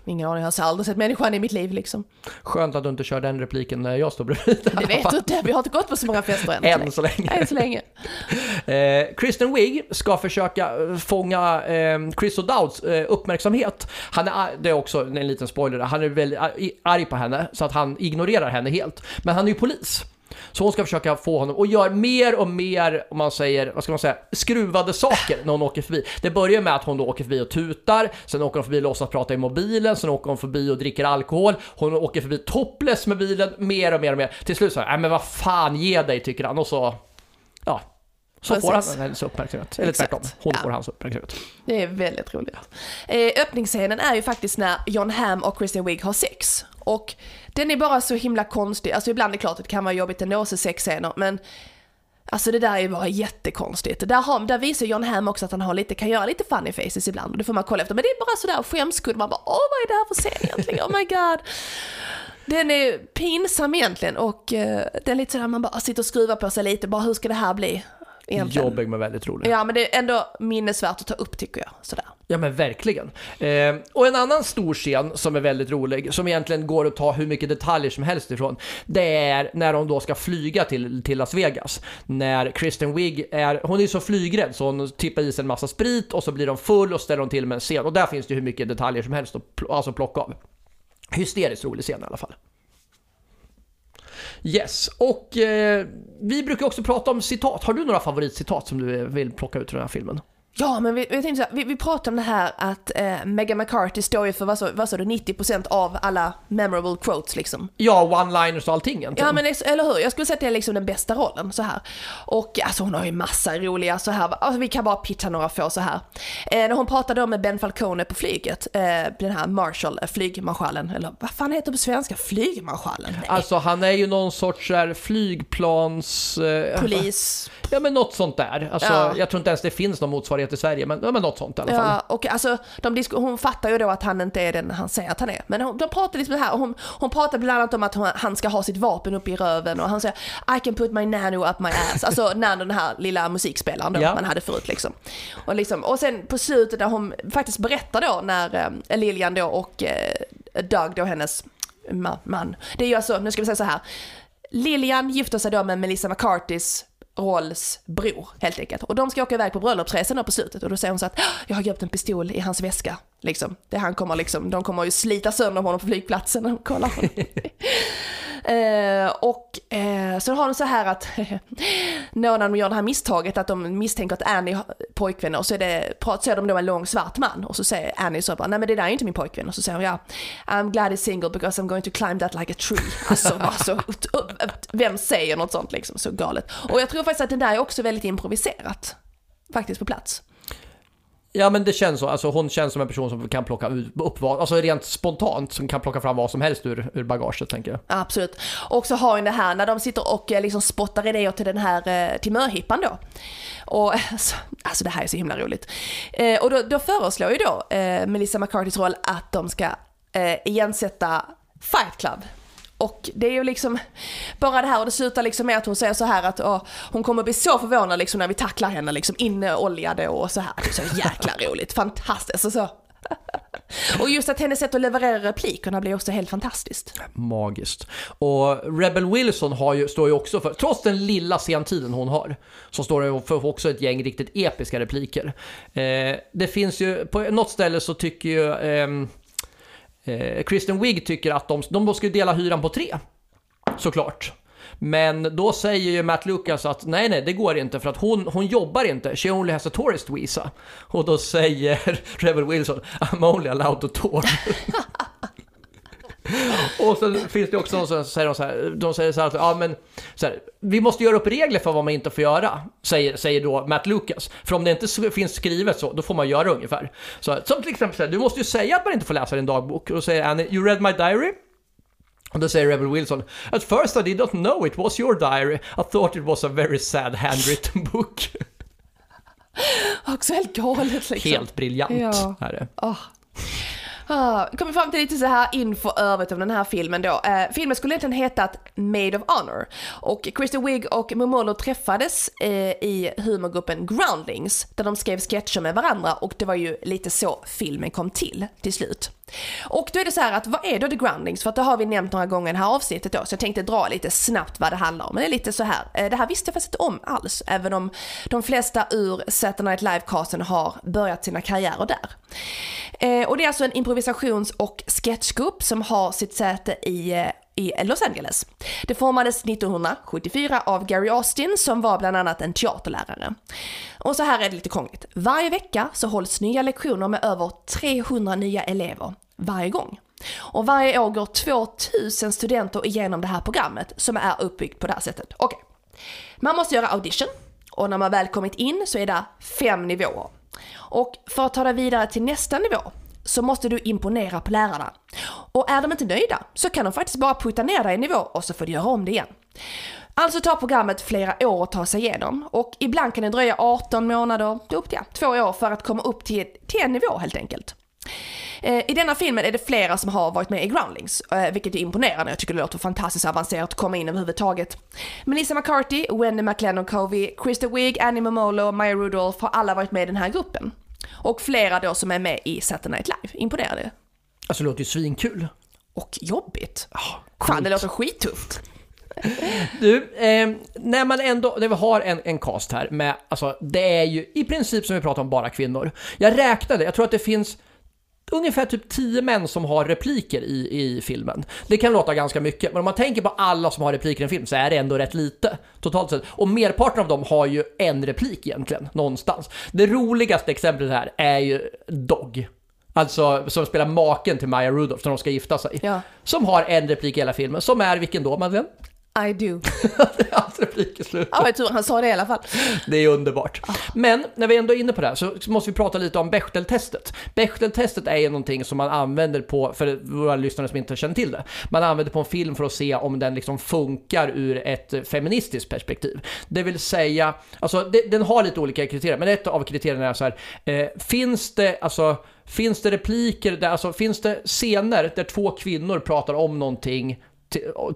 ingen aning, jag har aldrig sett människan i mitt liv liksom. Skönt att du inte kör den repliken när jag står bredvid. Det vet du inte, vi har inte gått på så många fester än. Än så länge. Än så länge. eh, Kristen Wiig ska försöka eh, fånga eh, Chris O'Dowds eh, uppmärksamhet. Han är, det är också en liten spoiler, han är väldigt arg på henne så att han ignorerar henne helt. Men han är ju polis. Så hon ska försöka få honom och gör mer och mer, om man säger, vad ska man säga, skruvade saker när hon åker förbi. Det börjar med att hon då åker förbi och tutar, sen åker hon förbi och låtsas prata i mobilen, sen åker hon förbi och dricker alkohol, hon åker förbi topless med bilen, mer och mer och mer. Till slut så här, nej men vad fan, ge dig tycker han och så, ja, så Precis. får han hennes uppmärksamhet. Eller tvärtom, hon ja. får hans uppmärksamhet. Det är väldigt roligt. Eh, öppningsscenen är ju faktiskt när John Hamm och Kristen Wiig har sex. Och den är bara så himla konstig. Alltså ibland är det klart att det kan vara jobbigt ändå att se sexscener, men Alltså det där är bara jättekonstigt. Där, har, där visar John Hamm också att han har lite, kan göra lite funny faces ibland och det får man kolla efter. Men det är bara sådär skämskudd, man bara åh vad är det här för scen egentligen? Oh my god. Den är pinsam egentligen och eh, uh, den är lite sådär man bara sitter och skruvar på sig lite, bara hur ska det här bli? Egentligen. Jobbig men väldigt rolig. Ja men det är ändå minnesvärt att ta upp tycker jag. Sådär. Ja men verkligen. Eh, och en annan stor scen som är väldigt rolig, som egentligen går att ta hur mycket detaljer som helst ifrån, det är när de då ska flyga till, till Las Vegas. När Kristen Wiig är, hon är så flygrädd så hon tippar i sig en massa sprit och så blir de full och ställer de till med en scen. Och där finns det hur mycket detaljer som helst att alltså plocka av. Hysteriskt rolig scen i alla fall. Yes, och eh, vi brukar också prata om citat. Har du några favoritcitat som du vill plocka ut från den här filmen? Ja, men vi, tänkte så här, vi, vi pratade om det här att eh, Megan McCarthy står ju för, vad sa, vad sa du, 90% av alla memorable quotes liksom. Ja, one-liners och allting egentligen. Ja, men eller hur? Jag skulle säga att det är liksom den bästa rollen så här. Och alltså hon har ju massa roliga så här, alltså, vi kan bara pitcha några få så här. Eh, när hon pratade om med Ben Falcone på flyget, eh, den här Marshall, eh, flygmarschallen, eller vad fan heter det på svenska? Flygmarschallen? Nej. Alltså han är ju någon sorts här, flygplans... Eh, Polis. Ja men något sånt där. Alltså, ja. Jag tror inte ens det finns någon motsvarighet i Sverige, men, men något sånt i alla fall. Ja, och alltså, de hon fattar ju då att han inte är den han säger att han är. Men hon, de pratar liksom här, hon, hon pratar bland annat om att hon, han ska ha sitt vapen uppe i röven och han säger I can put my nano up my ass. Alltså nano den här lilla musikspelaren då ja. man hade förut liksom. Och, liksom. och sen på slutet där hon faktiskt berättar då när eh, Lilian då och eh, Doug då hennes man. Det är ju alltså, nu ska vi säga så här. Lilian gifter sig då med Melissa McCartys Rolls bror helt enkelt. Och de ska åka iväg på bröllopsresan på slutet och då säger hon så att jag har gömt en pistol i hans väska. Liksom. Det han kommer liksom, de kommer ju slita sönder honom på flygplatsen när de kollar honom. Eh, och eh, så har de så här att när de gör det här misstaget att de misstänker att Annie har pojkvän och så är det, ser de då en lång svart man och så säger Annie så bara, nej men det där är inte min pojkvän och så säger hon ja, I'm glad he's single because I'm going to climb that like a tree. Alltså, alltså vem säger något sånt liksom, så galet. Och jag tror faktiskt att det där är också väldigt improviserat, faktiskt på plats. Ja men det känns så, alltså hon känns som en person som kan plocka upp vad, alltså rent spontant, som kan plocka fram vad som helst ur, ur bagaget tänker jag. Absolut. Och så har hon det här när de sitter och eh, liksom spottar idéer till den här, eh, till möhippan då. Och alltså, alltså det här är så himla roligt. Eh, och då, då föreslår ju då eh, Melissa McCartys roll att de ska igensätta Fight Club och det är ju liksom bara det här och det slutar liksom med att hon säger så här att åh, hon kommer bli så förvånad liksom när vi tacklar henne liksom inneoljade och så här. Så jäkla roligt, fantastiskt. Alltså, så. Och just att hennes sätt att leverera replikerna blir också helt fantastiskt. Magiskt. Och Rebel Wilson har ju, står ju också för, trots den lilla sentiden hon har, så står det för också ett gäng riktigt episka repliker. Eh, det finns ju, på något ställe så tycker ju ehm, eh, Kristen Wiig tycker att de, de ska dela hyran på tre. Såklart. Men då säger ju Matt Lucas att nej, nej, det går inte för att hon, hon jobbar inte. She only has a tourist visa. Och då säger Rebel Wilson, I'm only allowed to tour. och så finns det också någon som säger så här, de säger så här att ja, men, så här, vi måste göra upp regler för vad man inte får göra, säger, säger då Matt Lucas. För om det inte finns skrivet så, då får man göra ungefär. Så, som till exempel, så här, du måste ju säga att man inte får läsa din dagbok. Och då säger Annie, you read my diary? Och då säger Rebel Wilson, At first I did not know it was your diary. I thought it was a very sad handwritten book. Också helt galet liksom. Helt briljant Ja. är det. Åh. Ah, kommer fram till lite så här info övrigt om den här filmen då. Eh, filmen skulle egentligen hetat Made of Honor. Och Kristen Wiig och Momolo träffades eh, i humorgruppen Groundlings där de skrev sketcher med varandra och det var ju lite så filmen kom till till slut. Och då är det så här att vad är då The groundings? För att det har vi nämnt några gånger i det här avsnittet då så jag tänkte dra lite snabbt vad det handlar om. Men det är lite så här, eh, det här visste jag faktiskt inte om alls även om de flesta ur Saturday Night Live-casten har börjat sina karriärer där. Eh, och det är alltså en improvisations och sketchgrupp som har sitt säte i eh, i Los Angeles. Det formades 1974 av Gary Austin som var bland annat en teaterlärare. Och så här är det lite krångligt. Varje vecka så hålls nya lektioner med över 300 nya elever varje gång. Och varje år går 2000 studenter igenom det här programmet som är uppbyggt på det här sättet. Okej. Man måste göra audition och när man väl kommit in så är det fem nivåer. Och för att ta det vidare till nästa nivå så måste du imponera på lärarna. Och är de inte nöjda så kan de faktiskt bara putta ner dig i nivå och så får du göra om det igen. Alltså tar programmet flera år att ta sig igenom och ibland kan det dröja 18 månader, upp till ja, två år för att komma upp till, till en nivå helt enkelt. Eh, I denna filmen är det flera som har varit med i Groundlings, eh, vilket är imponerande. Jag tycker det låter fantastiskt avancerat att komma in överhuvudtaget. Melissa McCarthy, Wendy McLennan Covey, Krista Wiig, Annie Momolo, Maya Rudolph har alla varit med i den här gruppen. Och flera då som är med i Saturday Night Live. Imponerande. Alltså det låter ju svinkul. Och jobbigt. Fan, coolt. det låter skittufft. Du, eh, när man ändå, när vi har en, en cast här med, alltså det är ju i princip som vi pratar om bara kvinnor. Jag räknade, jag tror att det finns ungefär typ 10 män som har repliker i, i filmen. Det kan låta ganska mycket, men om man tänker på alla som har repliker i en film så är det ändå rätt lite totalt sett. Och merparten av dem har ju en replik egentligen, någonstans. Det roligaste exemplet här är ju Dog. Alltså som spelar maken till Maya Rudolph när de ska gifta sig. Ja. Som har en replik i hela filmen, som är vilken då Madeleine? I do. Det är Hans replik i slutet. Ja, jag tror han sa det i alla fall. Det är underbart. Men när vi ändå är inne på det här så måste vi prata lite om Bechdel-testet. Bechdel-testet är ju någonting som man använder på, för våra lyssnare som inte känner till det, man använder på en film för att se om den liksom funkar ur ett feministiskt perspektiv. Det vill säga, alltså det, den har lite olika kriterier, men ett av kriterierna är så här, eh, finns det, alltså Finns det repliker, där, alltså finns det scener där två kvinnor pratar om någonting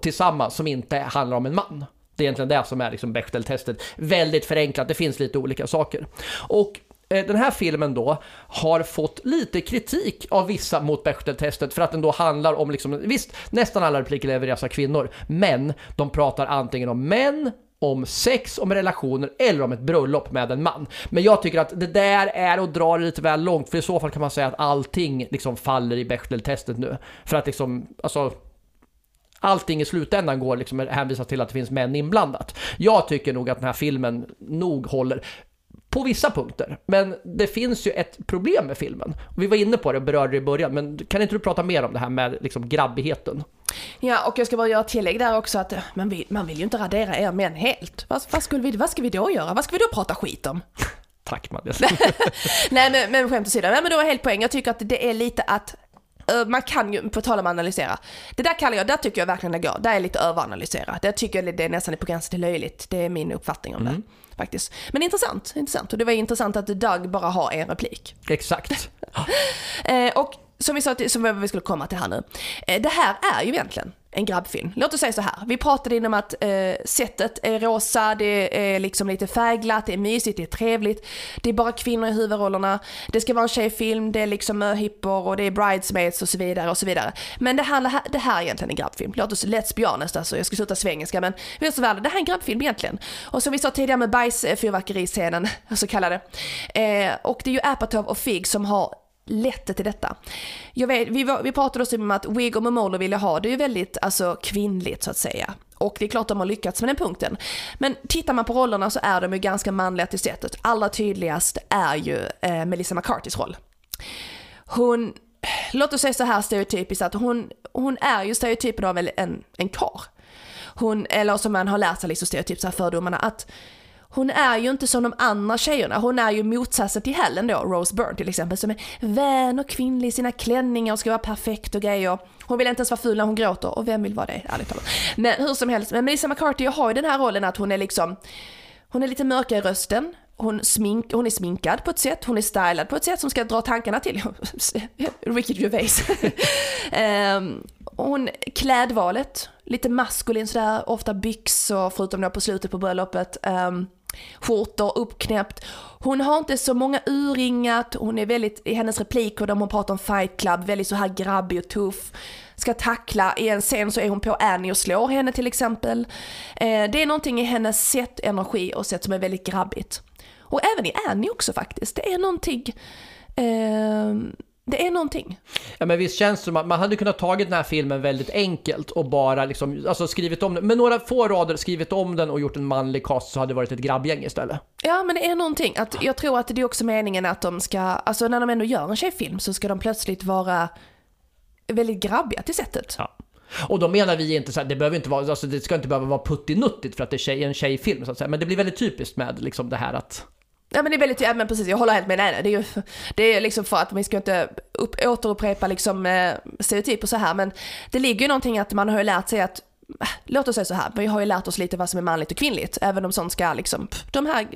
tillsammans som inte handlar om en man? Det är egentligen det som är liksom Bechdel-testet. Väldigt förenklat, det finns lite olika saker. Och eh, den här filmen då har fått lite kritik av vissa mot Bechdel-testet för att den då handlar om, liksom, visst, nästan alla repliker levereras av kvinnor, men de pratar antingen om män, om sex, om relationer eller om ett bröllop med en man. Men jag tycker att det där är att dra det lite väl långt, för i så fall kan man säga att allting liksom faller i Bechdel-testet nu. För att liksom, alltså allting i slutändan går liksom hänvisat till att det finns män inblandat. Jag tycker nog att den här filmen nog håller på vissa punkter. Men det finns ju ett problem med filmen. Vi var inne på det och berörde det i början, men kan inte du prata mer om det här med liksom grabbigheten? Ja, och jag ska bara göra tillägg där också att eh, man vill, man vill ju inte radera er män helt. Vad, vad, skulle vi, vad ska vi då göra? Vad ska vi då prata skit om? Tack Madeleine. Nej men, men skämt åsido, nej men det var helt poäng. Jag tycker att det är lite att man kan ju, på tal om att analysera, det där kallar jag, där tycker jag verkligen det går. Där är lite överanalysera. Där tycker jag det är nästan på gränsen till löjligt. Det är min uppfattning om det. Faktiskt. Men intressant, intressant. Och det var intressant att Doug bara har en replik. Exakt. Eh, och som vi sa, till, som vi skulle komma till här nu. Eh, det här är ju egentligen en grabbfilm. Låt oss säga så här, vi pratade innan om att eh, sättet är rosa, det är liksom lite färgglatt, det är mysigt, det är trevligt. Det är bara kvinnor i huvudrollerna, det ska vara en tjejfilm, det är liksom möhippor och det är bridesmaids och så vidare och så vidare. Men det här, det här är egentligen en grabbfilm. Låt oss, let's be honest alltså, jag ska sluta svengelska men vi är så väl, det här är en grabbfilm egentligen. Och som vi sa tidigare med bajsfyrverkeriscenen, så kallade. Eh, och det är ju Apatow och Fig som har lett till detta. Jag vet, vi, var, vi pratade också om att Wig och Momolo ville ha det är ju väldigt alltså, kvinnligt så att säga. Och det är klart de har lyckats med den punkten. Men tittar man på rollerna så är de ju ganska manliga till sättet. Allra tydligast är ju eh, Melissa McCartys roll. Hon, låt oss säga så här stereotypiskt att hon, hon är ju stereotypen av en, en kar. Hon, eller som man har lärt sig liksom stereotypt så här fördomarna, att hon är ju inte som de andra tjejerna. Hon är ju motsatsen till Helen då, Rose Byrne till exempel, som är vän och kvinnlig i sina klänningar och ska vara perfekt och grejer. Hon vill inte ens vara ful när hon gråter, och vem vill vara det, ärligt talat. Men hur som helst, men Melissa McCarthy har ju den här rollen att hon är liksom, hon är lite mörkare i rösten, hon, smink, hon är sminkad på ett sätt, hon är stylad på ett sätt som ska dra tankarna till Ricky Gervais. um, hon, klädvalet, lite maskulin sådär, ofta byxor förutom då på slutet på bröllopet. Um, skjortor uppknäppt. Hon har inte så många urringat, hon är väldigt, i hennes repliker där hon pratar om fight club, väldigt så här grabbig och tuff. Ska tackla, i en scen så är hon på Annie och slår henne till exempel. Eh, det är någonting i hennes sätt, energi och sätt som är väldigt grabbigt. Och även i Annie också faktiskt, det är någonting eh, det är någonting. Ja men visst känns det som att man hade kunnat tagit den här filmen väldigt enkelt och bara liksom, alltså skrivit om den, med några få rader skrivit om den och gjort en manlig cast så hade det varit ett grabbgäng istället. Ja men det är någonting, att jag tror att det är också meningen att de ska, alltså när de ändå gör en tjejfilm så ska de plötsligt vara väldigt grabbiga till sättet. Ja. Och då menar vi inte så här, det behöver inte vara, alltså det ska inte behöva vara puttinuttigt för att det är tjej, en tjejfilm så att säga, men det blir väldigt typiskt med liksom det här att Ja men det är väldigt, ja men precis, jag håller helt med dig. Det är ju det är liksom för att vi ska inte upp, återupprepa liksom eh, stereotyper så här men det ligger ju någonting att man har ju lärt sig att äh, Låt oss säga så här, vi har ju lärt oss lite vad som är manligt och kvinnligt, även om sånt ska liksom, de här,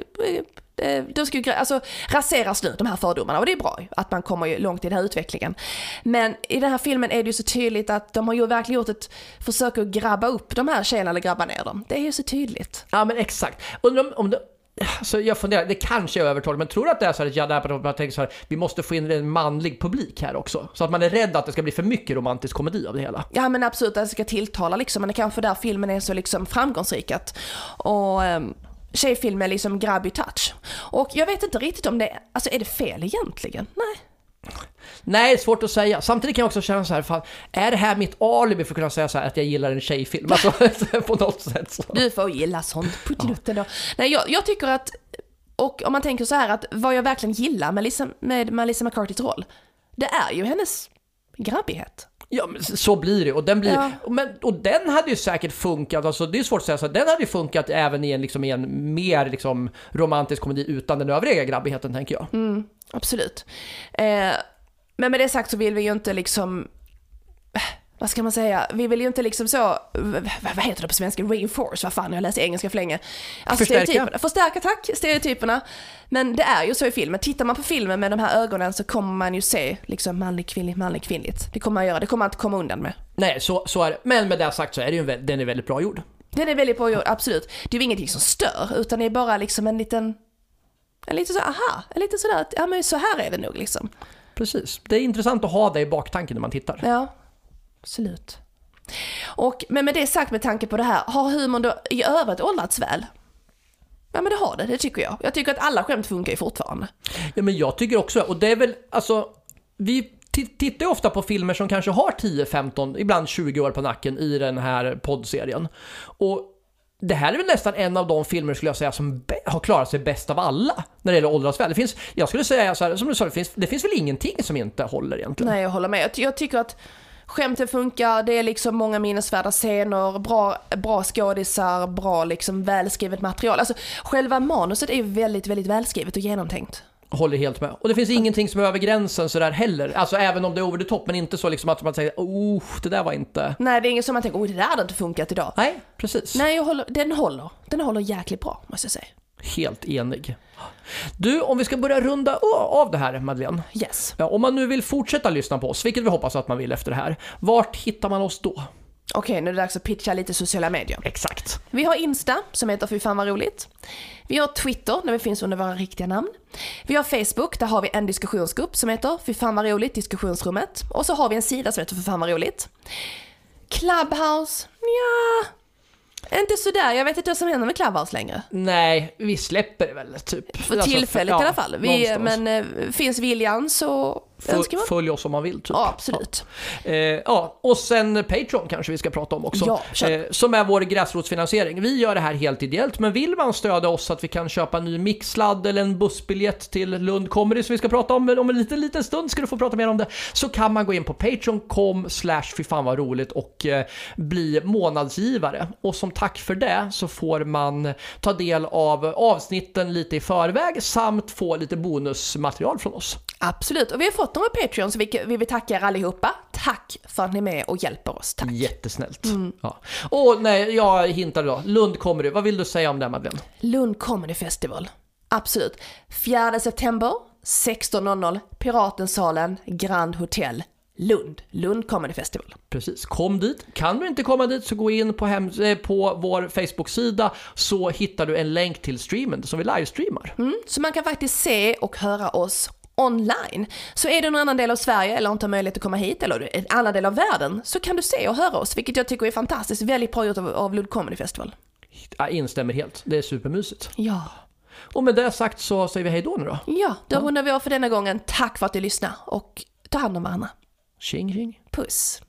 eh, eh, de ska ju alltså, raseras nu, de här fördomarna, och det är bra att man kommer ju långt i den här utvecklingen. Men i den här filmen är det ju så tydligt att de har ju verkligen gjort ett försök att grabba upp de här tjejerna eller grabba ner dem. Det är ju så tydligt. Ja men exakt. Undrar om, om, Alltså jag funderar, det kanske är övertaligt, men tror du att det är så här att Judd Apatow tänker så här, vi måste få in en manlig publik här också? Så att man är rädd att det ska bli för mycket romantisk komedi av det hela? Ja men absolut, att det ska tilltala liksom, men det är kanske där filmen är så liksom framgångsrik att, och um, tjejfilm är liksom grabby touch. Och jag vet inte riktigt om det, alltså är det fel egentligen? Nej. Nej, svårt att säga. Samtidigt kan jag också känna så här, fan, är det här mitt alibi för att kunna säga så här att jag gillar en tjejfilm? Alltså, på något sätt så. Du får gilla sånt, puttinutten då. Nej, jag, jag, tycker att, och om man tänker så här att vad jag verkligen gillar med, Lisa, med Melissa McCartys roll, det är ju hennes grabbighet. Ja, men så blir det. Och den, blir, ja. men, och den hade ju säkert funkat, alltså, det är svårt att säga, så den hade ju funkat även i en, liksom, i en mer liksom, romantisk komedi utan den övriga grabbigheten, tänker jag. Mm, absolut. Eh, men med det sagt så vill vi ju inte liksom vad ska man säga, vi vill ju inte liksom så, vad heter det på svenska, reinforce, vad fan jag läser engelska för länge. Alltså Förstärka. Förstärka, tack, stereotyperna. Men det är ju så i filmen, tittar man på filmen med de här ögonen så kommer man ju se liksom manligt, kvinnligt, manligt, kvinnligt. Det kommer man göra, det kommer man inte komma undan med. Nej, så, så är det. Men med det sagt så är det ju, den är väldigt bra gjord. Den är väldigt bra gjord, absolut. Det är ju ingenting som stör, utan det är bara liksom en liten, en liten så, aha, en liten sådär, ja men så här är det nog liksom. Precis. Det är intressant att ha det i baktanken när man tittar. Ja, absolut. Och, men med det sagt med tanke på det här, har humorn då i övrigt åldrats väl? Ja men det har det, det tycker jag. Jag tycker att alla skämt funkar ju fortfarande. Ja men jag tycker också och det är väl, alltså, vi tittar ju ofta på filmer som kanske har 10, 15, ibland 20 år på nacken i den här poddserien. Och det här är väl nästan en av de filmer skulle jag säga som har klarat sig bäst av alla när det gäller åldras väl. Det finns, jag skulle säga så här, som du sa, det finns, det finns väl ingenting som inte håller egentligen. Nej, jag håller med. Jag, jag tycker att skämten funkar, det är liksom många minnesvärda scener, bra, bra skådisar, bra liksom välskrivet material. Alltså själva manuset är väldigt, väldigt välskrivet och genomtänkt. Håller helt med. Och det finns ingenting som är över gränsen sådär heller. Alltså även om det är over the top, men inte så liksom att man säger oh, det där var inte... Nej, det är inget som man tänker oh, det där hade inte funkat idag. Nej, precis. Nej, håller, den håller. Den håller jäkligt bra, måste jag säga. Helt enig. Du, om vi ska börja runda av det här, Madeleine. Yes. Ja, om man nu vill fortsätta lyssna på oss, vilket vi hoppas att man vill efter det här, vart hittar man oss då? Okej, nu är det dags att pitcha lite sociala medier. Exakt. Vi har Insta som heter Fy fan vad roligt. Vi har Twitter där vi finns under våra riktiga namn. Vi har Facebook, där har vi en diskussionsgrupp som heter Fy fan vad roligt, diskussionsrummet. Och så har vi en sida som heter Fy fan vad roligt. Clubhouse, ja, inte sådär. Jag vet inte vad som händer med Clubhouse längre. Nej, vi släpper det väl typ. För Alltså, tillfället ja, i alla fall. Vi, men eh, finns viljan så man. Följ oss om man vill typ. Ja, absolut. Eh, ja, och sen Patreon kanske vi ska prata om också. Ja, eh, som är vår gräsrotsfinansiering. Vi gör det här helt ideellt, men vill man stödja oss så att vi kan köpa en ny mixladd eller en bussbiljett till Lund Comedy som vi ska prata om om en liten, liten stund, ska du få prata mer om det, så kan man gå in på patreon.com slash fan vad roligt och eh, bli månadsgivare. Och som tack för det så får man ta del av avsnitten lite i förväg samt få lite bonusmaterial från oss. Absolut. Och vi har fått några Patreons, vi, vi vill tacka er allihopa. Tack för att ni är med och hjälper oss. Tack. Jättesnällt. Mm. Ja. Och nej, jag hintade då. Lund kommer du. Vad vill du säga om det Madeleine? Lund Comedy Festival. Absolut. 4 september, 16.00, Piratensalen, Grand Hotel, Lund. Lund Comedy Festival. Precis, kom dit. Kan du inte komma dit så gå in på, hem, eh, på vår Facebook-sida så hittar du en länk till streamen som vi livestreamar. Mm, så man kan faktiskt se och höra oss online. Så är du i en annan del av Sverige eller inte har möjlighet att komma hit eller en annan del av världen så kan du se och höra oss, vilket jag tycker är fantastiskt. Väldigt bra gjort av, av Lund Comedy Festival. Jag instämmer helt. Det är supermysigt. Ja. Och med det sagt så säger vi hej då nu då. Ja, då rundar vi av för denna gången. Tack för att du lyssnade och ta hand om varandra. Tjing tjing. Puss!